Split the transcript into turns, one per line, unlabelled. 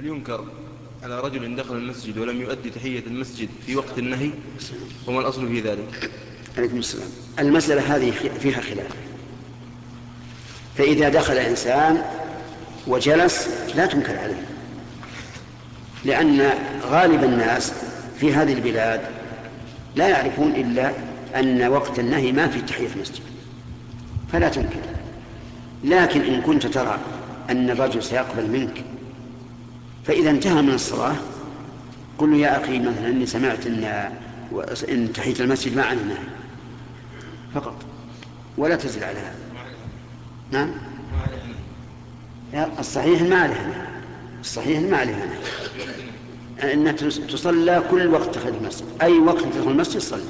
هل ينكر على رجل دخل المسجد ولم يؤدي تحية المسجد في وقت النهي؟ وما الأصل في ذلك؟
عليكم السلام. المسألة هذه فيها خلاف. فإذا دخل إنسان وجلس لا تنكر عليه. لأن غالب الناس في هذه البلاد لا يعرفون إلا أن وقت النهي ما في تحية المسجد. فلا تنكر. لكن إن كنت ترى أن الرجل سيقبل منك فإذا انتهى من الصلاة قل له يا أخي مثلا إني سمعت أن إن تحية المسجد ما عنه نهي فقط. ولا تزل على هذا. نعم؟ الصحيح ما عليه. الصحيح ما عليه. أنها تصلى كل وقت تخرج المسجد. أي وقت تدخل المسجد صلي.